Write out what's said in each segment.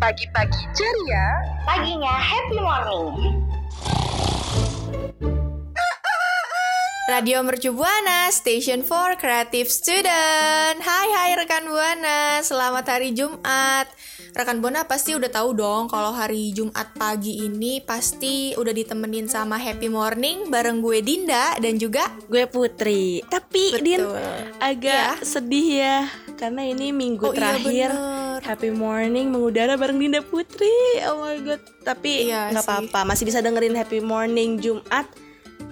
Pagi-pagi ceria, Paginya Happy Morning. Radio Mercu Buana, Station for Creative Student. Hai hai rekan Buana, selamat hari Jumat. Rekan Buana pasti udah tahu dong kalau hari Jumat pagi ini pasti udah ditemenin sama Happy Morning bareng gue Dinda dan juga Gue Putri. Tapi Betul. Din agak sedih ya karena ini minggu Oh iya, terakhir bener. Happy Morning mengudara bareng Dinda Putri. Oh my god. Tapi Iya nggak sih. apa-apa, masih bisa dengerin Happy Morning Jumat.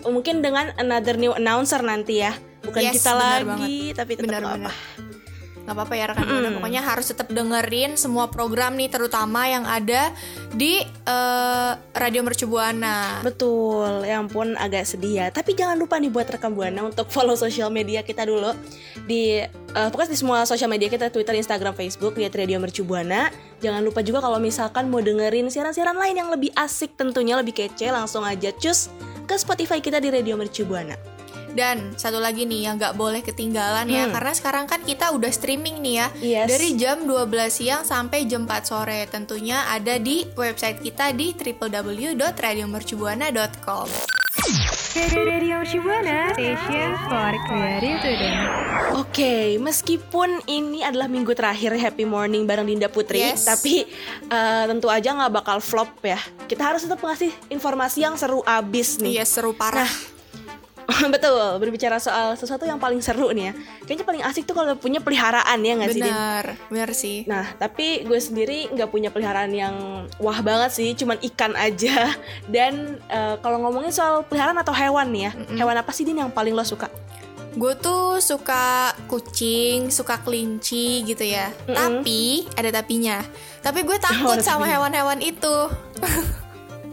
Mungkin dengan another new announcer nanti ya. Bukan Yes, kita lagi, tapi tetap nggak Benar-benar. apa. Gak apa-apa ya rekan Buana, pokoknya harus tetap dengerin semua program nih terutama yang ada di eh, Radio Mercu Buana. Betul, ya ampun agak sedih ya. Tapi jangan lupa nih buat rekam buana untuk follow sosial media kita dulu di eh, pokoknya di semua sosial media kita Twitter, Instagram, Facebook lihat Radio Mercu Buana. Jangan lupa juga kalau misalkan mau dengerin siaran-siaran lain yang lebih asik tentunya lebih kece langsung aja cus ke Spotify kita di Radio Mercu Buana. Dan satu lagi nih yang nggak boleh ketinggalan ya Hmm. karena sekarang kan kita udah streaming nih ya Yes. dari jam 12 siang sampai jam 4 sore. Tentunya ada di website kita di www.radiomercubuana.com. Oke, meskipun ini adalah minggu terakhir Happy Morning bareng Dinda Putri, Yes. tapi eh, tentu aja nggak bakal flop ya. Kita harus tetap ngasih informasi yang seru abis nih. Iya seru parah. Betul, berbicara soal sesuatu yang paling seru nih ya. Kayaknya paling asik tuh kalau punya peliharaan ya nggak sih, Din? Bener, bener sih. Nah, tapi gue sendiri nggak punya peliharaan yang wah banget sih, cuman ikan aja. Dan eh, kalau ngomongin soal peliharaan atau hewan nih ya, hewan apa sih Din yang paling lo suka? Gue tuh suka kucing, suka kelinci gitu ya. Mm-mm. Tapi ada tapinya. Tapi gue takut ada sama hewan-hewan itu.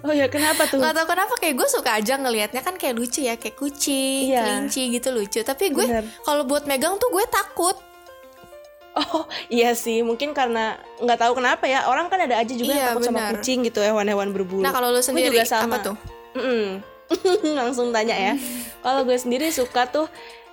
Oh ya, kenapa tuh? Gak tau kenapa kayak gue suka aja ngelihatnya kan kayak lucu ya, kayak kucing, Iya. kelinci gitu lucu. Tapi gue Bener. kalau buat megang tuh gue takut. Oh iya sih, mungkin karena nggak tahu kenapa ya. Orang kan ada aja juga Iya, yang takut sama benar. kucing gitu, hewan-hewan berbulu. Nah kalau Gue sendiri juga sama. apa tuh? Mm-mm. Langsung tanya ya. Kalau gue sendiri suka tuh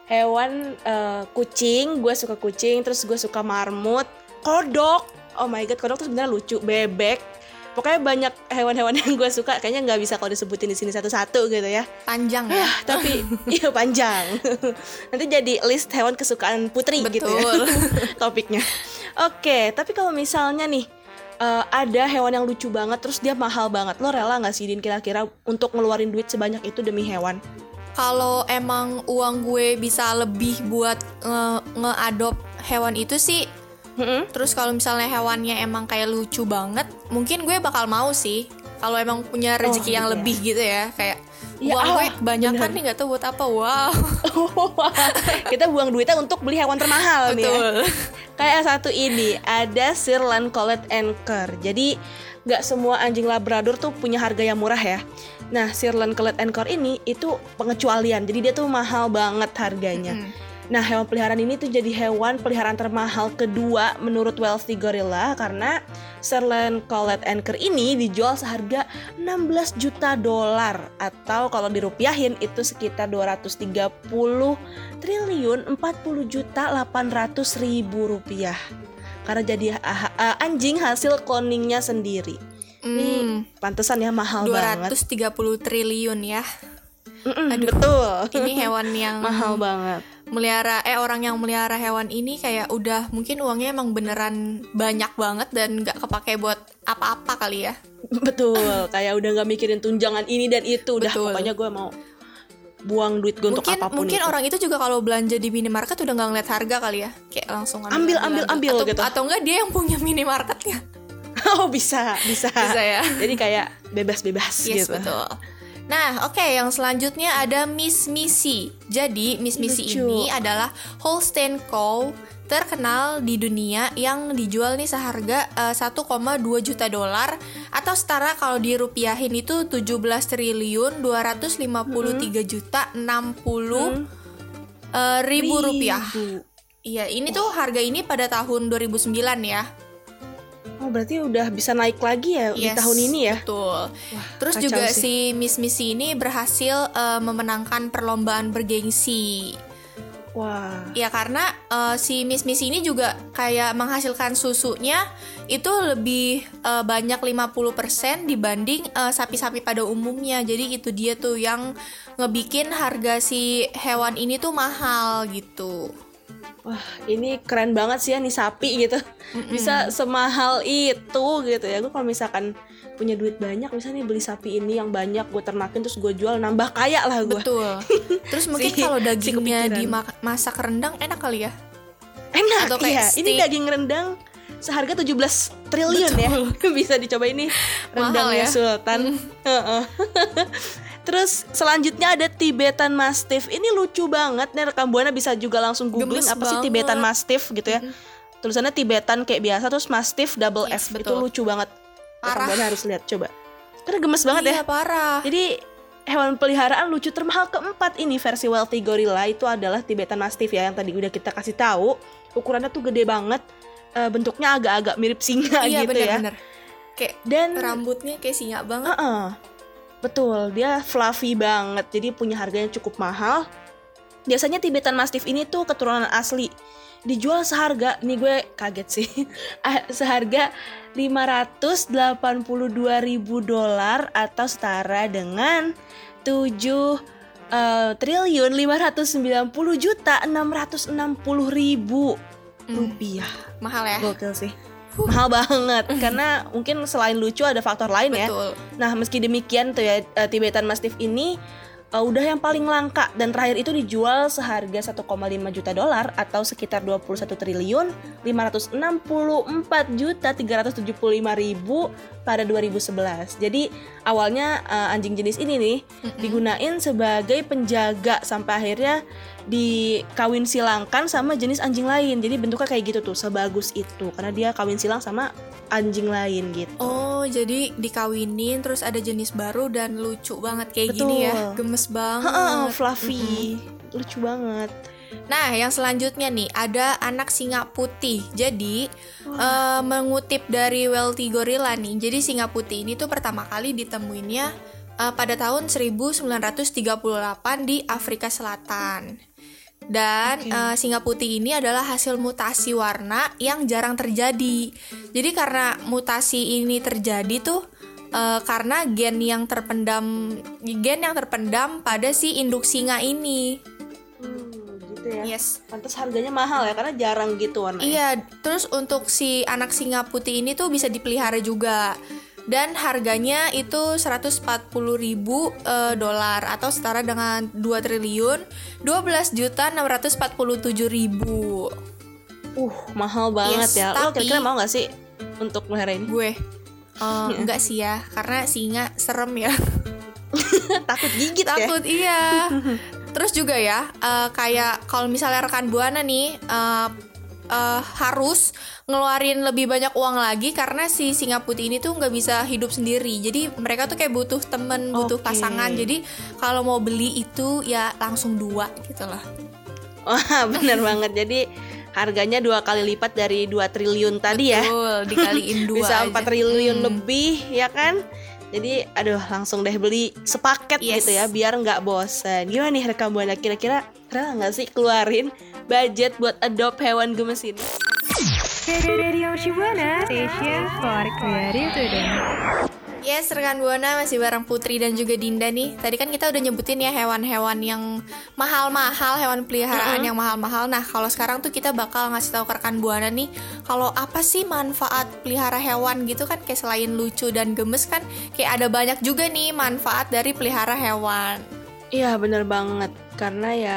hewan eh, kucing, gue suka kucing, terus gue suka marmut, kodok. Oh my god, kodok tuh sebenarnya lucu, bebek. Pokoknya banyak hewan-hewan yang gue suka. Kayaknya nggak bisa kalau disebutin di sini satu-satu gitu ya. Panjang ya. Tapi iya panjang. Nanti jadi list hewan kesukaan Putri gitu ya. Betul. Topiknya. Oke, tapi kalau misalnya nih eh, ada hewan yang lucu banget terus dia mahal banget. Lo rela nggak sih Din kira-kira untuk ngeluarin duit sebanyak itu demi hewan? Kalau emang uang gue bisa lebih buat nge- ngeadop hewan itu sih Mm-mm. Terus kalau misalnya hewannya emang kayak lucu banget, mungkin gue bakal mau sih. Kalau emang punya rezeki gitu yang ya. lebih gitu ya, kayak Ya, uang gue ah, kebanyakan bener. nih nggak tahu buat apa. Wow. Kita buang duitnya untuk beli hewan termahal nih ya. Betul. Kayak satu ini ada Sir Lancolet Anchor. Jadi nggak semua anjing Labrador tuh punya harga yang murah ya. Nah, Sir Lancolet Anchor ini itu pengecualian. Jadi dia tuh mahal banget harganya. Nah, hewan peliharaan ini tuh jadi hewan peliharaan termahal kedua menurut Wealthy Gorilla karena Sirland Collet Anchor ini dijual seharga 16 juta dolar atau kalau dirupiahin itu sekitar 230 triliun 40 juta 800 ribu rupiah. Karena jadi anjing hasil cloningnya sendiri. Ini Hmm, pantesan ya mahal banget. 230 triliun ya. Mm-mm, Aduh. betul. Ini hewan yang Mahal banget. Melihara eh orang yang melihara hewan ini kayak udah mungkin uangnya emang beneran banyak banget dan nggak kepake buat apa-apa kali ya. Betul, kayak udah nggak mikirin tunjangan ini dan itu, udah Betul. pokoknya gue mau buang duit gue untuk apa pun mungkin itu. orang itu juga kalau belanja di minimarket udah nggak ngeliat harga kali ya kayak langsung Ambil, ambil, ambil atau, gitu. atau enggak dia yang punya minimarketnya oh bisa, bisa. Bisa ya. Jadi kayak bebas-bebas yes gitu. betul Nah, oke, yang selanjutnya ada Miss Missy. Jadi, Miss Missy Lucu. ini adalah Holstein Cow terkenal di dunia yang dijual nih seharga eh, 1,2 juta dolar atau setara kalau dirupiahin itu 17 triliun 253 juta 60 eh, ribu rupiah. Iya, ini tuh harga ini pada tahun 2009 ya. Oh berarti udah bisa naik lagi ya di Yes, tahun ini ya? Betul. Terus kacau juga sih. si Miss Missy ini berhasil eh, memenangkan perlombaan bergengsi. Wah. Ya karena eh, si Miss Missy ini juga kayak menghasilkan susunya itu lebih eh, banyak 50% dibanding eh, sapi-sapi pada umumnya. Jadi itu dia tuh yang ngebikin harga si hewan ini tuh mahal gitu. Wah, ini keren banget sih ya nih sapi gitu. Bisa semahal itu gitu ya. Gue kalau misalkan punya duit banyak, misalnya nih beli sapi ini yang banyak gue ternakin terus gue jual nambah kaya lah gue. Betul. Terus mungkin Si- kalau si dagingnya kepikiran. dimasak rendang enak kali ya? Enak Atau kayak ya. Ini daging rendang seharga 17 triliun ya. Bisa dicoba ini rendangnya ya. Sultan. Heeh. Terus selanjutnya ada Tibetan Mastiff. Ini lucu banget nih rekam buana bisa juga langsung googling Gemes apa sih. Tibetan Mastiff gitu ya. Tulisannya Tibetan kayak biasa terus Mastiff double Yes, F. Itu betul. lucu banget. Rekam Parah. buana harus lihat coba. Karena gemes banget iya, ya. parah. Jadi hewan peliharaan lucu termahal keempat ini versi wealthy gorilla itu adalah Tibetan Mastiff ya yang tadi udah kita kasih tahu. Ukurannya tuh gede banget. Eh, bentuknya agak-agak mirip singa iya gitu ya. bener-bener. Kayak Dan rambutnya kayak singa banget. Heeh. Betul, dia fluffy banget. Jadi punya harganya cukup mahal. Biasanya Tibetan Mastiff ini tuh keturunan asli. Dijual seharga, nih gue kaget sih. Seharga 582 ribu dolar atau setara dengan 7 eh, triliun 590 juta 660 ribu rupiah. Mahal ya. Gokil sih. Mahal banget karena mungkin selain lucu ada faktor lain ya. Betul. Nah, meski demikian tuh ya eh, Tibetan Mastiff ini eh, udah yang paling langka dan terakhir itu dijual seharga 1,5 juta dolar atau sekitar 21 triliun 564 juta 375 ribu pada 2011. Jadi awalnya eh, anjing jenis ini nih digunain sebagai penjaga sampai akhirnya dikawin silangkan sama jenis anjing lain. Jadi bentuknya kayak gitu tuh, sebagus itu karena dia kawin silang sama anjing lain gitu. Oh, jadi dikawinin terus ada jenis baru dan lucu banget kayak Betul. gini ya. Gemes banget. Heeh, fluffy. Lucu banget. Nah, yang selanjutnya nih ada anak singa putih. Jadi eh, mengutip dari Wealthy Gorilla nih. Jadi singa putih ini tuh pertama kali ditemuinnya eh, pada tahun 1938 di Afrika Selatan. Dan Oke. eh, singa putih ini adalah hasil mutasi warna yang jarang terjadi. Jadi karena mutasi ini terjadi tuh eh, karena gen yang terpendam gen yang terpendam pada si induk singa ini. Hmm, gitu ya. Yes. Pantas harganya mahal ya karena jarang gitu warnanya. Iya, terus untuk si anak singa putih ini tuh bisa dipelihara juga. Dan harganya itu 140 ribu eh, dolar atau setara dengan 2 triliun 12 juta 647 ribu Uh, mahal banget Yes, ya. Lo tapi- kira-kira mau gak sih untuk melihara ini? gue. Eh, enggak sih ya, karena singa serem ya. Takut gigit ya? Takut iya. Terus juga ya, eh, kayak kalau misalnya rekan buana nih eh, eh, harus ngeluarin lebih banyak uang lagi karena si singa putih ini tuh nggak bisa hidup sendiri. Jadi mereka tuh kayak butuh temen, butuh Oke. pasangan. Jadi kalau mau beli itu ya langsung dua gitu loh. Wah, bener banget. Jadi harganya dua kali lipat dari 2 triliun tadi ya. Betul, dikaliin dua Bisa aja. 4 triliun Hmm. lebih ya kan? Jadi aduh langsung deh beli sepaket Yes. gitu ya biar nggak bosan. Gimana nih rekam buana kira-kira rela nggak sih keluarin budget buat adopt hewan gemes ini? Radio Shibuana Station for Creative Student. Yes, rekan Buana masih bareng Putri dan juga Dinda nih. Tadi kan kita udah nyebutin ya hewan-hewan yang mahal-mahal, hewan peliharaan yang mahal-mahal. Nah, kalau sekarang tuh kita bakal ngasih tahu ke rekan Buana nih, kalau apa sih manfaat pelihara hewan gitu kan kayak selain lucu dan gemes kan kayak ada banyak juga nih manfaat dari pelihara hewan. Iya bener banget karena ya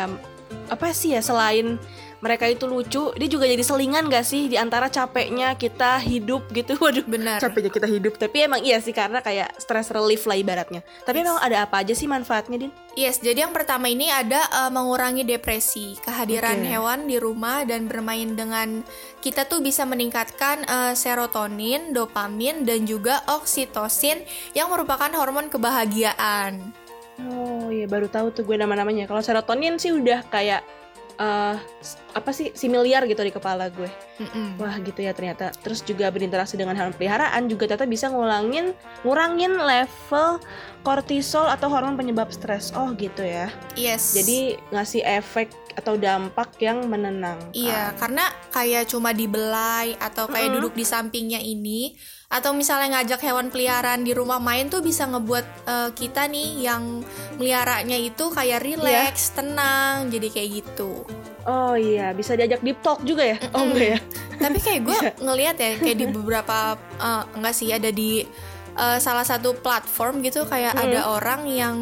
apa sih ya selain mereka itu lucu, dia juga jadi selingan gak sih di antara capeknya kita hidup gitu. Waduh, Benar. capeknya kita hidup. Tapi emang iya sih karena kayak stress relief lah ibaratnya. Tapi emang ada apa aja sih manfaatnya, Din? Yes, jadi yang pertama ini ada eh, mengurangi depresi. Kehadiran Oke. hewan di rumah dan bermain dengan kita tuh bisa meningkatkan eh, serotonin, dopamin, dan juga oksitosin yang merupakan hormon kebahagiaan. Oh iya baru tahu tuh gue nama-namanya. Kalau serotonin sih udah kayak eh s- apa sih similiar gitu di kepala gue. Mm-mm. Wah gitu ya ternyata. Terus juga berinteraksi dengan hewan peliharaan juga ternyata bisa ngulangin ngurangin level kortisol atau hormon penyebab stres. Oh gitu ya. Yes. Jadi ngasih efek atau dampak yang menenangkan. Iya, karena kayak cuma dibelai atau kayak Mm-mm. duduk di sampingnya ini atau misalnya ngajak hewan peliharaan di rumah main tuh bisa ngebuat eh, kita nih yang meliharanya itu kayak relax, tenang, jadi kayak gitu. Oh iya, bisa diajak deep talk juga ya? Oh enggak ya? Tapi kayak gue ngeliat ya kayak di beberapa eh, enggak sih ada di eh, salah satu platform gitu kayak Hmm. ada orang yang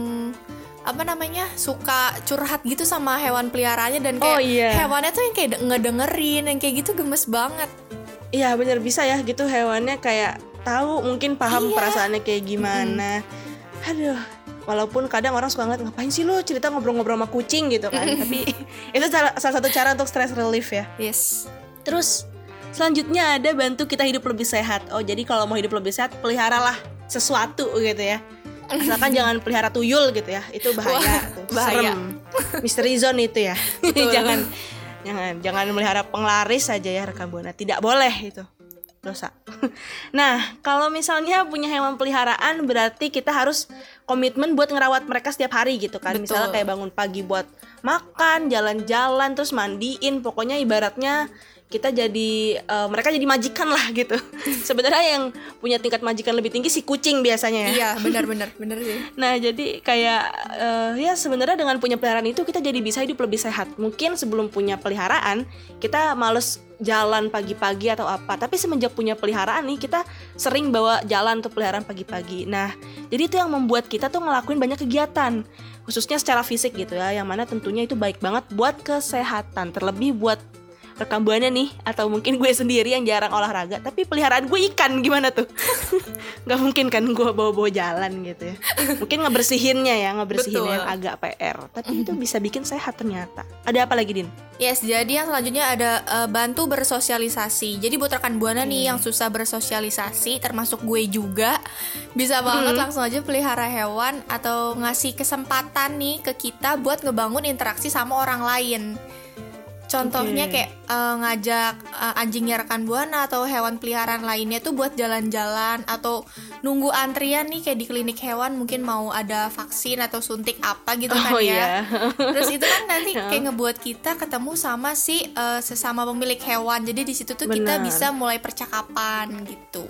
apa namanya suka curhat gitu sama hewan peliharaannya dan kayak Oh, iya. hewannya tuh yang kayak de- ngedengerin yang kayak gitu gemes banget. Iya bener bisa ya gitu hewannya kayak tahu mungkin paham Iya. perasaannya kayak gimana. Aduh, walaupun kadang orang suka ngeliat ngapain sih lu cerita ngobrol-ngobrol sama kucing gitu kan. Tapi itu cara- salah satu cara untuk stress relief ya. Yes. Terus selanjutnya ada bantu kita hidup lebih sehat. Oh jadi kalau mau hidup lebih sehat peliharalah sesuatu gitu ya. Asalkan jangan pelihara tuyul gitu ya, itu bahaya. Wah, tuh. bahaya. Serem. Misteri zone itu ya. jangan jangan jangan melihara penglaris saja ya rekam buana. Tidak boleh itu dosa. nah kalau misalnya punya hewan peliharaan berarti kita harus komitmen buat ngerawat mereka setiap hari gitu kan. Betul. Misalnya kayak bangun pagi buat makan, jalan-jalan, terus mandiin. Pokoknya ibaratnya kita jadi eh, mereka jadi majikan lah gitu. Sebenarnya yang punya tingkat majikan lebih tinggi si kucing biasanya ya. Iya, benar-benar, benar sih. Nah, jadi kayak eh, ya sebenarnya dengan punya peliharaan itu kita jadi bisa hidup lebih sehat. Mungkin sebelum punya peliharaan kita males jalan pagi-pagi atau apa. Tapi semenjak punya peliharaan nih kita sering bawa jalan untuk peliharaan pagi-pagi. Nah, jadi itu yang membuat kita tuh ngelakuin banyak kegiatan khususnya secara fisik gitu ya yang mana tentunya itu baik banget buat kesehatan terlebih buat rekam buana nih atau mungkin gue sendiri yang jarang olahraga tapi peliharaan gue ikan gimana tuh? Nggak mungkin kan gue bawa-bawa jalan gitu ya. Mungkin ngebersihinnya ya ngebersihin Betul. yang agak PR tapi itu bisa bikin sehat ternyata. Ada apa lagi din? Yes, jadi yang selanjutnya ada eh, bantu bersosialisasi. Jadi buat rekan buana nih yang susah bersosialisasi, termasuk gue juga, bisa banget langsung aja pelihara hewan atau ngasih kesempatan nih ke kita buat ngebangun interaksi sama orang lain. Contohnya Oke. kayak eh, ngajak eh, anjingnya rekan buana atau hewan peliharaan lainnya tuh buat jalan-jalan atau nunggu antrian nih kayak di klinik hewan mungkin mau ada vaksin atau suntik apa gitu kan Oh, ya. iya. Terus itu kan nanti kayak ngebuat kita ketemu sama si eh, sesama pemilik hewan. Jadi di situ tuh kita Benar. bisa mulai percakapan gitu.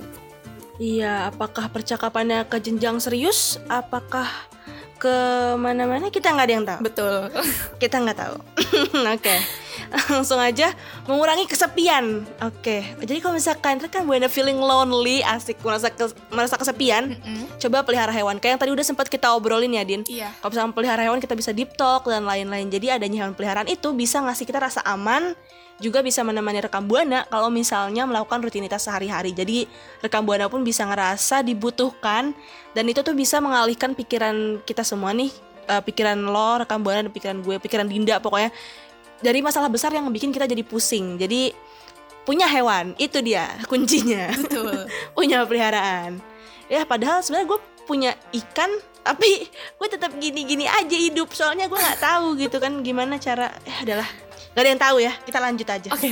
Iya, apakah percakapannya ke jenjang serius? Apakah ke mana-mana? Kita nggak ada yang tahu. Betul. Kita nggak tahu. Oke, langsung aja mengurangi kesepian. Oke, jadi kalau misalkan kan buena feeling lonely, asik merasa kes- merasa kesepian, coba pelihara hewan. Kayak yang tadi udah sempat kita obrolin ya, Din. Iya. Kalau misalkan pelihara hewan kita bisa deep talk dan lain-lain. Jadi adanya hewan peliharaan itu bisa ngasih kita rasa aman, juga bisa menemani rekam buana kalau misalnya melakukan rutinitas sehari-hari. Jadi rekam buana pun bisa ngerasa dibutuhkan dan itu tuh bisa mengalihkan pikiran kita semua nih, eh, pikiran lo, rekam buana dan pikiran gue, pikiran Dinda pokoknya dari masalah besar yang bikin kita jadi pusing. Jadi punya hewan itu dia kuncinya. Betul. punya peliharaan. Ya padahal sebenarnya gue punya ikan tapi gue tetap gini-gini aja hidup soalnya gue nggak tahu gitu kan gimana cara ya adalah nggak ada yang tahu ya kita lanjut aja Oke.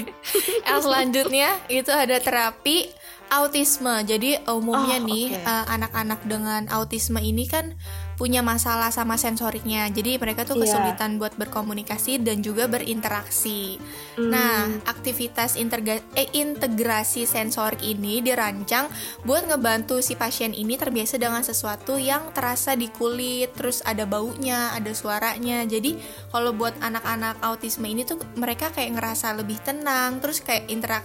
Yang selanjutnya itu ada terapi autisme. Jadi umumnya Oh, nih eh, anak-anak dengan autisme ini kan punya masalah sama sensoriknya. Jadi mereka tuh Iya. kesulitan buat berkomunikasi dan juga berinteraksi. Hmm. Nah, aktivitas eh, integrasi sensorik ini dirancang buat ngebantu si pasien ini terbiasa dengan sesuatu yang terasa di kulit, terus ada baunya, ada suaranya. Jadi kalau buat anak-anak autisme ini tuh mereka kayak ngerasa lebih tenang, terus kayak interak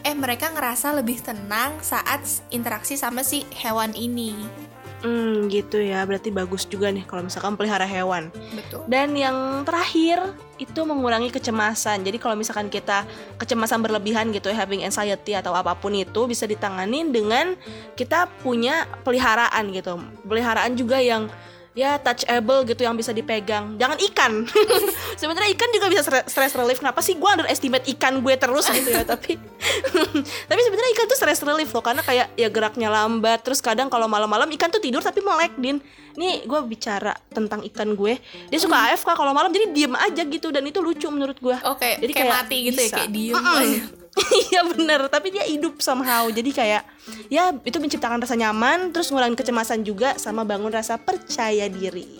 eh mereka ngerasa lebih tenang saat interaksi sama si hewan ini. Hmm, gitu ya. Berarti bagus juga nih kalau misalkan pelihara hewan. Betul. Dan yang terakhir itu mengurangi kecemasan. Jadi kalau misalkan kita kecemasan berlebihan gitu ya, having anxiety atau apa pun itu bisa ditanganin dengan kita punya peliharaan gitu. Peliharaan juga yang ya touchable gitu yang bisa dipegang. Jangan ikan. Sebenarnya ikan juga bisa stre- stress relief. Kenapa sih gue underestimate ikan gue terus gitu ya? tapi tapi sebenarnya ikan tuh stress relief loh karena kayak ya geraknya lambat. Terus kadang kalau malam-malam ikan tuh tidur tapi melek din. Nih gue bicara tentang ikan gue. Dia suka AFK kalau malam jadi diem aja gitu dan itu lucu menurut gue. Oke, Jadi kayak, kayak mati gitu ya, bisa. kayak diem Mm-mm. aja. Iya bener, tapi dia hidup somehow Jadi kayak ya itu menciptakan rasa nyaman Terus ngurangin kecemasan juga sama bangun rasa percaya diri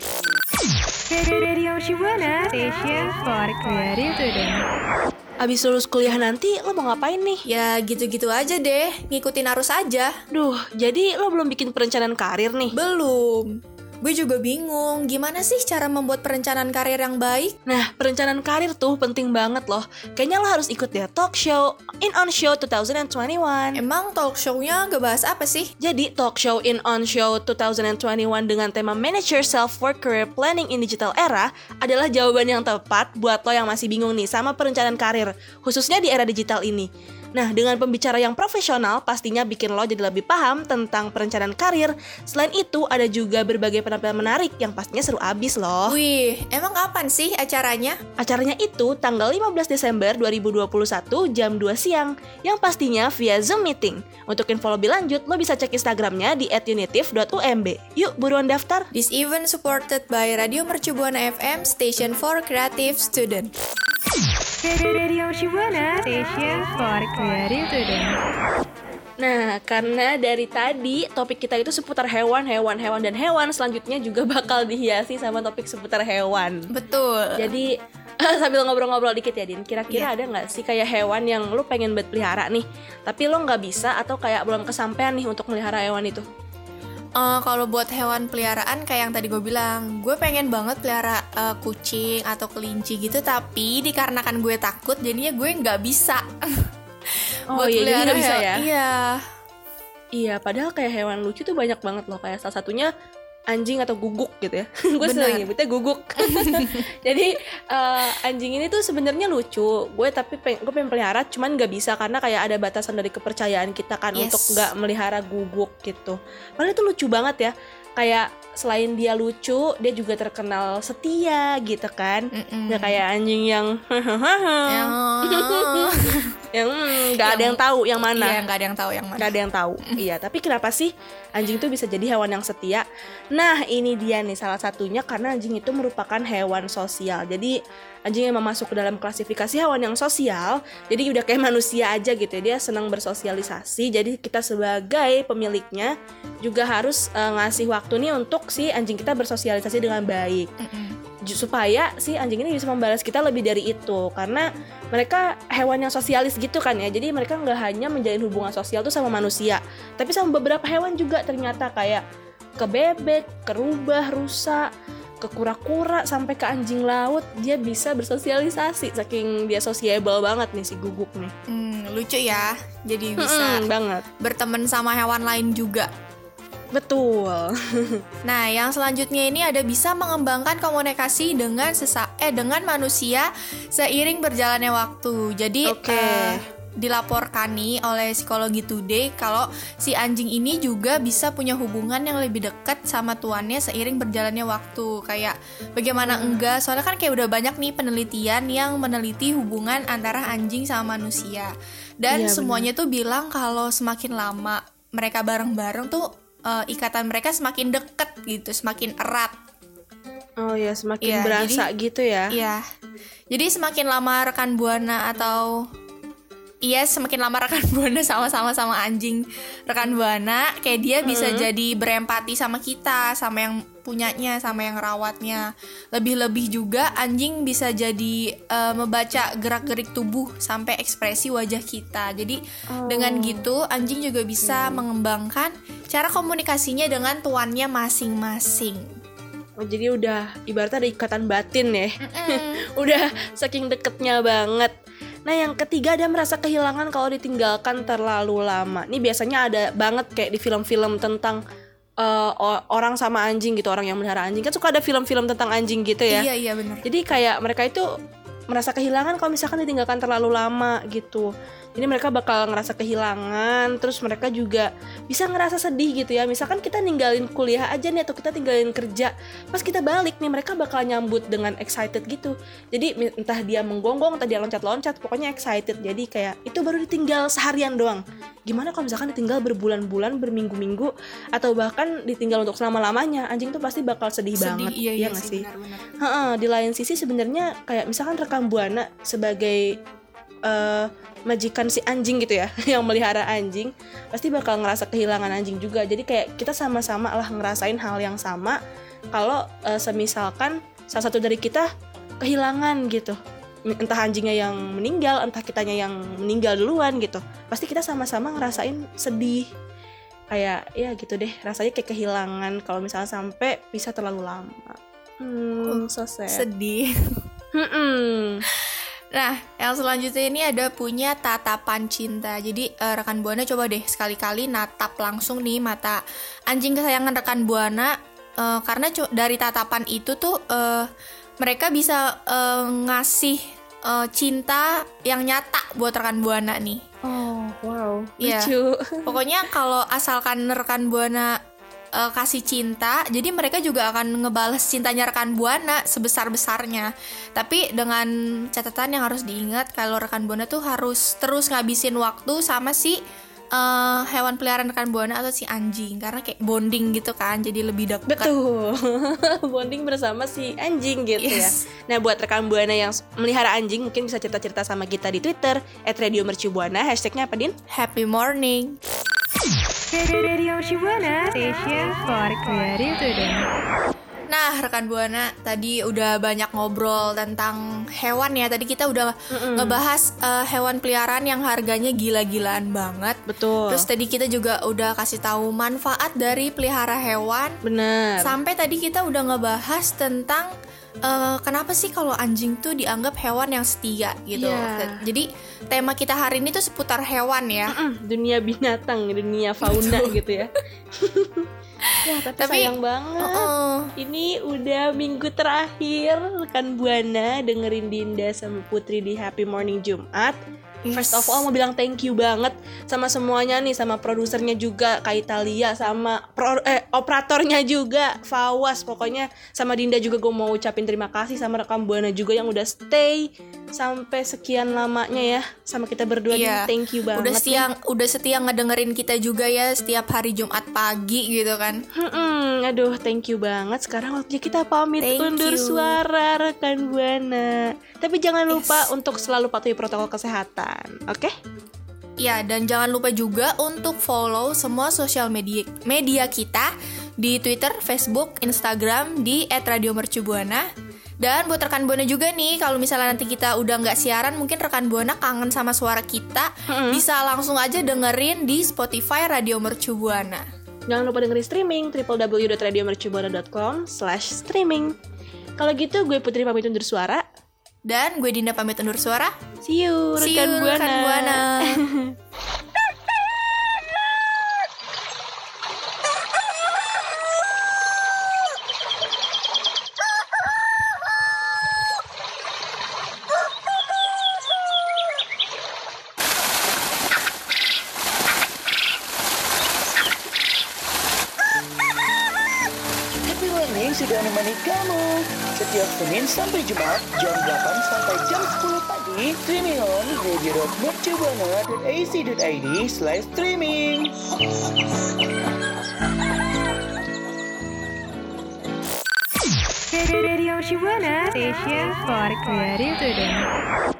Radio Shibuana, station for creative. Abis lulus kuliah nanti lo mau ngapain nih? Ya gitu-gitu aja deh, ngikutin arus aja. Duh, jadi lo belum bikin perencanaan karir nih? Belum. Gue juga bingung, gimana sih cara membuat perencanaan karir yang baik? Nah, perencanaan karir tuh penting banget loh Kayaknya lo harus ikut deh talk show In On Show 2021 Emang talk show-nya ngebahas apa sih? Jadi talk show in on show 2021 dengan tema Manage Yourself for Career Planning in Digital Era adalah jawaban yang tepat buat lo yang masih bingung nih sama perencanaan karir, khususnya di era digital ini. Nah, dengan pembicara yang profesional pastinya bikin lo jadi lebih paham tentang perencanaan karir. Selain itu, ada juga berbagai penampilan menarik yang pastinya seru abis loh. Wih, emang kapan sih acaranya? Acaranya itu tanggal 15 Desember 2021 jam 2 siang yang pastinya via Zoom meeting. Untuk info lebih lanjut, lo bisa cek Instagramnya di @unitive.umb. Yuk buruan daftar. This event supported by Radio Mercu Buana FM, station for creative student. Radio Shibuana, station for creative student. Nah, karena dari tadi topik kita itu seputar hewan, hewan, hewan, dan hewan, selanjutnya juga bakal dihiasi sama topik seputar hewan. Betul. Jadi sambil ngobrol-ngobrol dikit ya Din, kira-kira Iya. ada nggak sih kayak hewan yang lu pengen buat pelihara nih, tapi lo nggak bisa atau kayak belum kesampaian nih untuk melihara hewan itu? Eh, kalau buat hewan peliharaan kayak yang tadi gue bilang, gue pengen banget pelihara eh, kucing atau kelinci gitu, tapi dikarenakan gue takut, jadinya gue nggak bisa. Oh iya, jadi nggak bisa ya? Iya. Iya, padahal kayak hewan lucu tuh banyak banget loh. Kayak salah satunya anjing atau guguk gitu ya. gue sering nyebutnya guguk. Jadi eh, anjing ini tuh sebenarnya lucu. Gue tapi peng- gue pengen pelihara, cuman nggak bisa karena kayak ada batasan dari kepercayaan kita kan Yes. untuk nggak melihara guguk gitu. Padahal itu lucu banget ya. Kayak selain dia lucu, dia juga terkenal setia gitu kan. Mm-mm. Nggak kayak anjing yang Ya. yang hmm, nggak ada Yang- yang tahu yang mana. Iya, nggak ada yang tahu yang mana. Gak ada yang tahu. iya, tapi kenapa sih anjing itu bisa jadi hewan yang setia? Nah, ini dia nih salah satunya karena anjing itu merupakan hewan sosial. Jadi anjing yang masuk ke dalam klasifikasi hewan yang sosial, jadi udah kayak manusia aja gitu ya. Dia senang bersosialisasi. Jadi kita sebagai pemiliknya juga harus eh, ngasih waktu nih untuk si anjing kita bersosialisasi dengan baik supaya si anjing ini bisa membalas kita lebih dari itu karena mereka hewan yang sosialis gitu kan ya jadi mereka nggak hanya menjalin hubungan sosial tuh sama manusia tapi sama beberapa hewan juga ternyata kayak ke bebek, ke rubah, rusa, ke kura-kura sampai ke anjing laut dia bisa bersosialisasi saking dia sociable banget nih si guguk nih Hmm, lucu ya. Jadi bisa Mm-mm, banget berteman sama hewan lain juga. betul Nah, yang selanjutnya ini ada bisa mengembangkan komunikasi dengan sesa eh dengan manusia seiring berjalannya waktu. Jadi Oke. eh, dilaporkan nih oleh psikologi today kalau si anjing ini juga bisa punya hubungan yang lebih dekat sama tuannya seiring berjalannya waktu. Kayak bagaimana enggak? Soalnya kan kayak udah banyak nih penelitian yang meneliti hubungan antara anjing sama manusia. Dan Iya, semuanya tuh bilang kalau semakin lama mereka bareng-bareng tuh eh, ikatan mereka semakin deket gitu, semakin erat. oh ya semakin Iya, berasa gitu ya Iya. Jadi semakin lama rekan buana atau Iya semakin lama rekan buana sama-sama sama anjing rekan buana kayak dia bisa jadi berempati sama kita sama yang punyanya sama yang rawatnya. Lebih-lebih juga anjing bisa jadi eh, membaca gerak-gerik tubuh sampai ekspresi wajah kita. Jadi dengan gitu anjing juga bisa mengembangkan cara komunikasinya dengan tuannya masing-masing. Oh, jadi udah ibaratnya ada ikatan batin ya. udah saking deketnya banget. Nah, yang ketiga ada merasa kehilangan kalau ditinggalkan terlalu lama. Ini biasanya ada banget kayak di film-film tentang o- orang sama anjing gitu, orang yang melihara anjing. Kan suka ada film-film tentang anjing gitu ya. iya iya benar Jadi kayak mereka itu merasa kehilangan kalau misalkan ditinggalkan terlalu lama gitu. Jadi mereka bakal ngerasa kehilangan, terus mereka juga bisa ngerasa sedih gitu ya. Misalkan kita ninggalin kuliah aja nih atau kita tinggalin kerja, pas kita balik nih mereka bakal nyambut dengan excited gitu. Jadi entah dia menggonggong, entah dia loncat-loncat, pokoknya excited. Jadi kayak itu baru ditinggal seharian doang. Gimana kalau misalkan ditinggal berbulan-bulan, berminggu-minggu, atau bahkan ditinggal untuk selama-lamanya, anjing tuh pasti bakal sedih, sedih banget. iya iya nggak sih benar-benar Heeh, di lain sisi sebenarnya kayak misalkan rekam buana sebagai eh, majikan si anjing gitu ya yang melihara anjing pasti bakal ngerasa kehilangan anjing juga. Jadi kayak kita sama-sama lah ngerasain hal yang sama kalau eh, semisalkan salah satu dari kita kehilangan gitu. Entah anjingnya yang meninggal entah kitanya yang meninggal duluan gitu. Pasti kita sama-sama ngerasain sedih. Kayak ya gitu deh rasanya kayak kehilangan kalau misalnya sampai bisa terlalu lama. Hmm so sad. Sedih. Nah, yang selanjutnya ini ada punya tatapan cinta. Jadi eh, rekan buana coba deh sekali-kali natap langsung nih mata anjing kesayangan rekan buana eh, karena dari tatapan itu tuh eh, mereka bisa eh, ngasih eh, cinta yang nyata buat rekan buana nih. Oh, wow. Iya. Lucu. Pokoknya kalau asalkan rekan buana eh, kasih cinta, jadi mereka juga akan ngebales cintanya rekan buana sebesar besarnya. Tapi dengan catatan yang harus diingat kalau rekan buana tuh harus terus ngabisin waktu sama si eh, hewan peliharaan rekan buana atau si anjing karena kayak bonding gitu kan, jadi lebih dekat. Betul. Bonding bersama si anjing gitu Yes. ya. Nah, buat rekan Buana yang melihara anjing mungkin bisa cerita-cerita sama kita di Twitter @radiomercubuana hashtagnya apa, Din? Happy morning. Radio Shibuana Station for Creative Today. Nah, rekan Buana, tadi udah banyak ngobrol tentang hewan ya. Tadi kita udah ngebahas eh, hewan peliharaan yang harganya gila-gilaan banget. Betul. Terus tadi kita juga udah kasih tahu manfaat dari pelihara hewan. benar. Sampai tadi kita udah ngebahas tentang eh, kenapa sih kalau anjing tuh dianggap hewan yang setia gitu. Iya. Jadi tema kita hari ini tuh seputar hewan ya. Mm, dunia binatang, dunia fauna gitu ya. ya, tapi, Tapi- sayang banget. Heeh. Ini udah minggu terakhir rekan Buana dengerin Dinda sama Putri di Happy Morning Jumat. First of all mau bilang thank you banget sama semuanya nih sama produsernya juga Kak Italia sama pro- eh, operatornya juga Fawas. Pokoknya sama Dinda juga gue mau ucapin terima kasih sama rekam Buana juga yang udah stay sampai sekian lamanya ya sama kita berdua Iya. nih thank you banget udah nih. setia udah setia ngedengerin kita juga ya setiap hari Jumat pagi gitu kan. Mm-mm, aduh, thank you banget. Sekarang waktunya kita pamit Thank undur you. suara rekan Buana. Tapi jangan lupa Yes. untuk selalu patuhi protokol kesehatan, oke? Ya, dan jangan lupa juga untuk follow semua sosial media media kita di Twitter, Facebook, Instagram di @radiomercubuana. Dan buat rekan Buana juga nih, kalau misalnya nanti kita udah nggak siaran, mungkin rekan Buana kangen sama suara kita, bisa langsung aja dengerin di Spotify Radio Mercubuana. Jangan lupa dengerin streaming www.radiomercubuana.com slash streaming. Kalau gitu, gue Putri pamit undur suara. Dan gue Dinda pamit undur suara. See you, See rekan you, Buana. rekan Buana. Happy Morning sudah menemani kamu Setiap Senin sampai Jumat Jam 8 sampai jam 10 pagi Streaming on radio.mercubuana.ac.id Slash streaming Radio Shibuana Station for Creative Today.